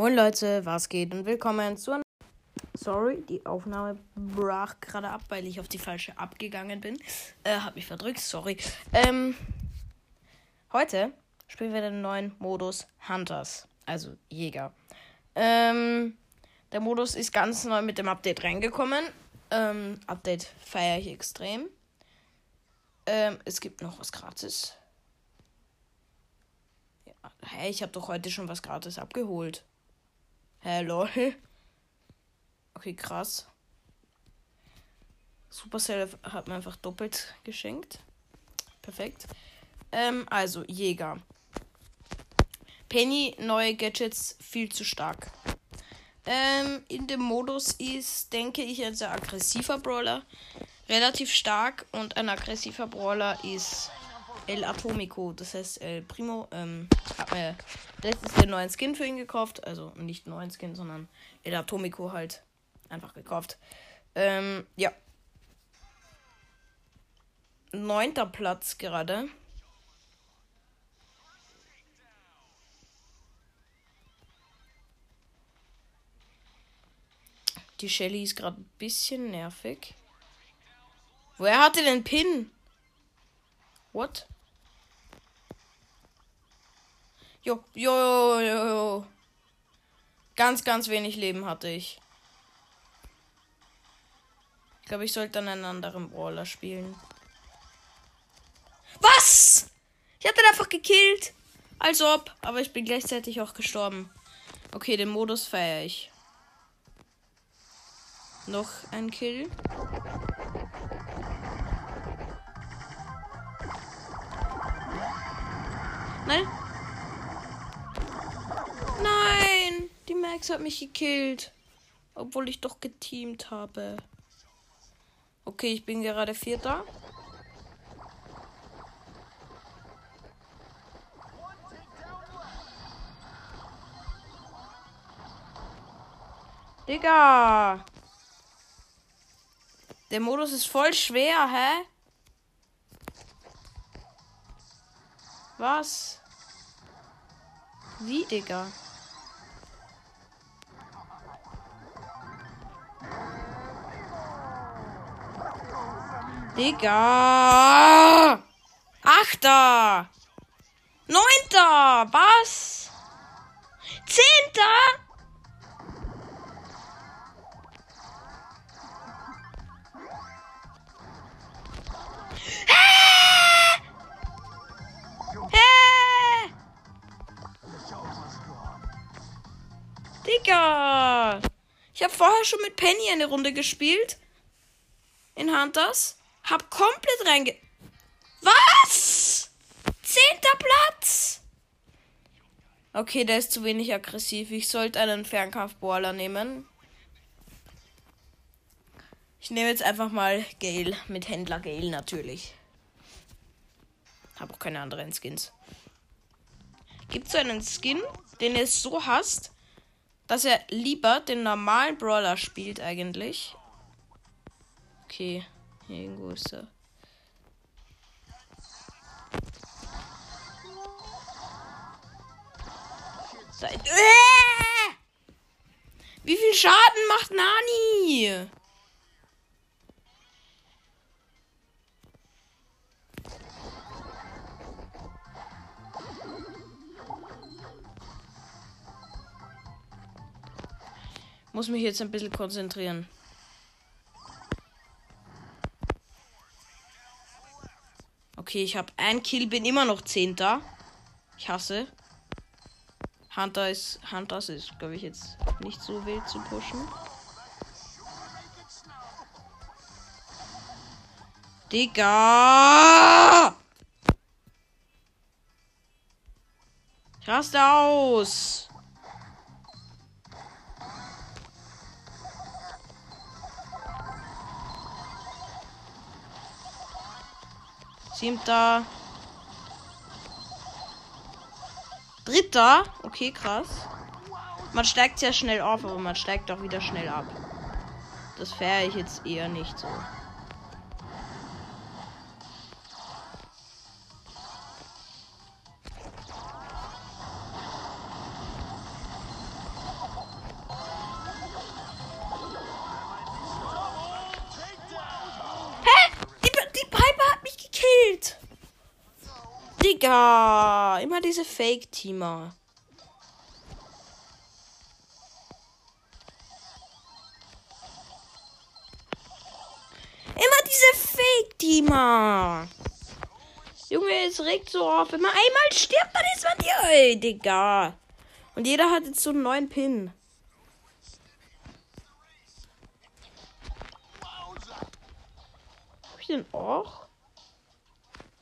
Moin Leute, was geht und willkommen zu. Sorry, die Aufnahme brach gerade ab, weil ich auf die falsche abgegangen bin. Äh, hab mich verdrückt, sorry. Ähm, heute spielen wir den neuen Modus Hunters, also Jäger. Ähm, der Modus ist ganz neu mit dem Update reingekommen. Ähm, Update feiere ich extrem. Ähm, es gibt noch was gratis. Ja, hey, ich habe doch heute schon was gratis abgeholt. Hä. Okay, krass. Supercell hat mir einfach doppelt geschenkt. Perfekt. Ähm, also, Jäger. Penny, neue Gadgets, viel zu stark. Ähm, in dem Modus ist, denke ich, ein sehr aggressiver Brawler. Relativ stark und ein aggressiver Brawler ist El Atomico, das heißt El Primo. Ähm, hab mir letztens den neuen Skin für ihn gekauft. Also nicht neuen Skin, sondern El Atomico halt einfach gekauft. Ähm, ja. Neunter Platz gerade. Die Shelly ist gerade ein bisschen nervig. Woher hatte den Pin? What? Jo, jo, jo, jo. Ganz, ganz wenig Leben hatte ich. Ich glaube, ich sollte dann einen anderen Brawler spielen. Was? Ich hatte den einfach gekillt. Als ob. Aber ich bin gleichzeitig auch gestorben. Okay, den Modus feiere ich. Noch ein Kill. Nein. Nein. Die Max hat mich gekillt. Obwohl ich doch geteamt habe. Okay, ich bin gerade Vierter. Digga. Der Modus ist voll schwer, hä? Was? Wie, Digga? Digga! Achter! Neunter! Was? Zehnter! Digga! Ich habe vorher schon mit Penny eine Runde gespielt. In Hunters. Hab komplett reinge. Was? Zehnter Platz! Okay, der ist zu wenig aggressiv. Ich sollte einen Fernkampf-Brawler nehmen. Ich nehme jetzt einfach mal Gale mit Händler Gale natürlich. Habe auch keine anderen Skins. Gibt es einen Skin, den er so hasst, dass er lieber den normalen Brawler spielt eigentlich? Okay, irgendwo ist er. Äh! Wie viel Schaden macht Nani? Muss mich jetzt ein bisschen konzentrieren. Okay, ich habe ein Kill, bin immer noch Zehnter. Ich hasse. Hunter ist, Hunters ist, glaube ich, jetzt nicht so wild zu pushen. Digga! Ich raste aus. Siebter. Dritter. Okay, krass. Man steigt sehr schnell auf, aber man steigt auch wieder schnell ab. Das fähre ich jetzt eher nicht so. Digga! Immer diese Fake-Teamer. Immer diese Fake-Teamer. Junge, es regt so auf. Wenn man einmal stirbt, dann ist man die. Ey, Digga. Und jeder hat jetzt so einen neuen Pin. Hab ich den auch?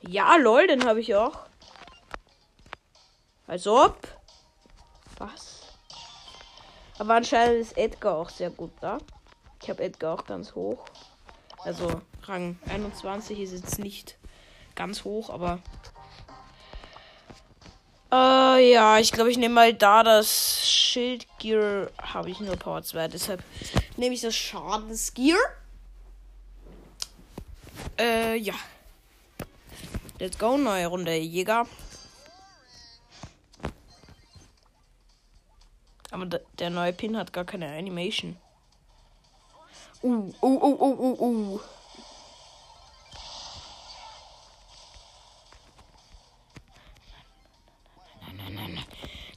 Ja, lol, den habe ich auch. Als ob. Was? Aber anscheinend ist Edgar auch sehr gut da. Ich habe Edgar auch ganz hoch. Also Rang 21 ist jetzt nicht ganz hoch, aber. Äh, ja, ich glaube, ich nehme mal da das Schildgear. Habe ich nur Power 2, deshalb nehme ich das Schadensgear. Äh, ja. Let's go, neue Runde Jäger. Aber der neue Pin hat gar keine Animation. Uh, uh, uh, uh, uh, uh.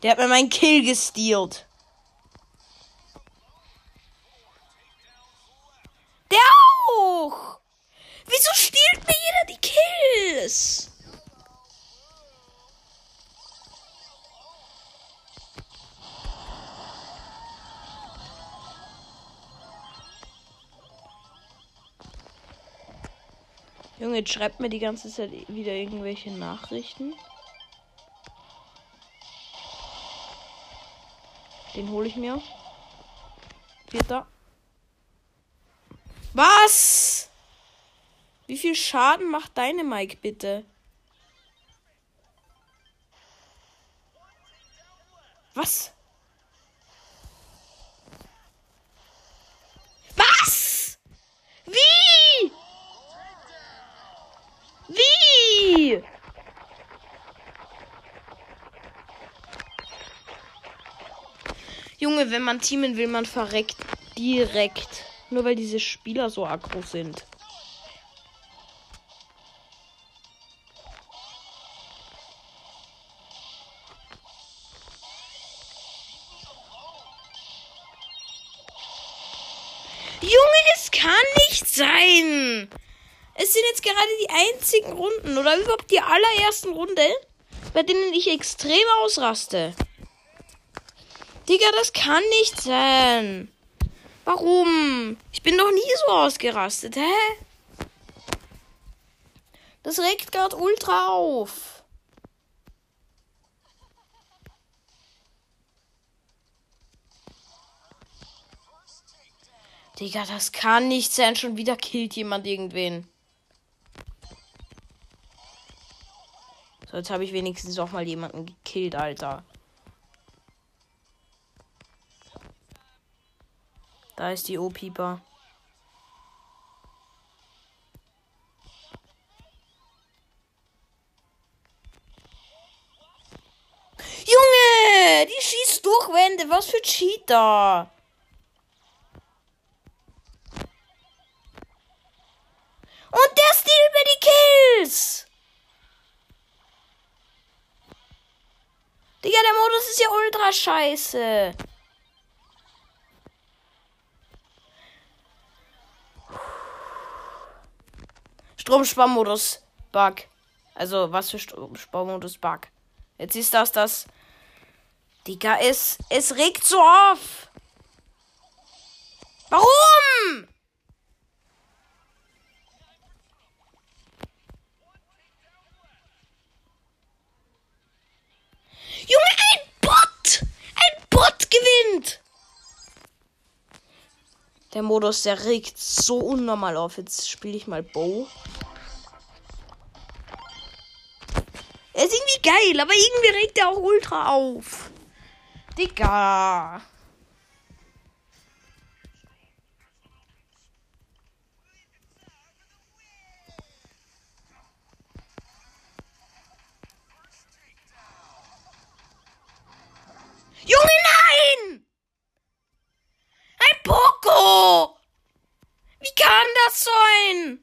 Der hat mir meinen Kill gestealt. Junge, jetzt schreibt mir die ganze Zeit wieder irgendwelche Nachrichten. Den hole ich mir. Vierter. Was? Wie viel Schaden macht deine Mike bitte? Was? Was? Wie? Wie? Junge, wenn man teamen will, man verreckt direkt. Nur weil diese Spieler so aggro sind. Junge, es kann nicht sein. Es sind jetzt gerade die einzigen Runden oder überhaupt die allerersten Runde, bei denen ich extrem ausraste. Digga, das kann nicht sein. Warum? Ich bin doch nie so ausgerastet, hä? Das regt gerade ultra auf. Digga, das kann nicht sein. Schon wieder killt jemand irgendwen. So, jetzt habe ich wenigstens auch mal jemanden gekillt, Alter. Da ist die O-Pieper. Junge, die schießt durch Wände. Was für Cheater. Und der stiehlt mir die Kills. Digga, der Modus ist ja ultra scheiße. Stromsparmodus Bug. Also, was für Stromsparmodus Bug. Jetzt ist das das. Digga, es, es regt so auf. Warum? Gewinnt! Der Modus, der regt so unnormal auf. Jetzt spiele ich mal Bow. Er ist irgendwie geil, aber irgendwie regt er auch ultra auf. Digga. Kann das sein?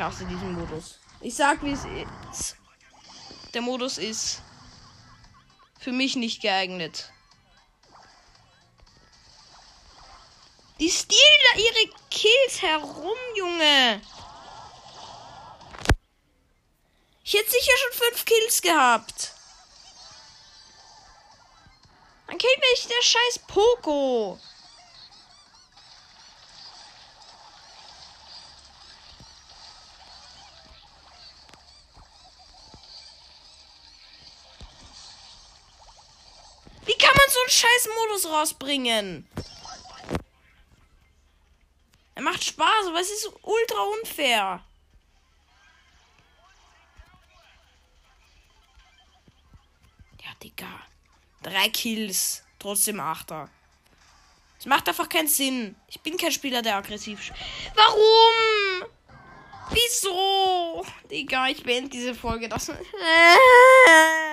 Ich hasse diesen Modus. Ich sag, wie es ist. Der Modus ist für mich nicht geeignet. Die stehlen da ihre Kills herum, Junge. Ich hätte sicher schon fünf Kills gehabt. Dann killt mich der scheiß Poco. Scheiß Modus rausbringen? Er macht Spaß, aber es ist ultra unfair. Ja, Digga. Drei Kills. Trotzdem Achter. Das macht einfach keinen Sinn. Ich bin kein Spieler, der aggressiv. Warum? Wieso? Digga, ich beende diese Folge. Das.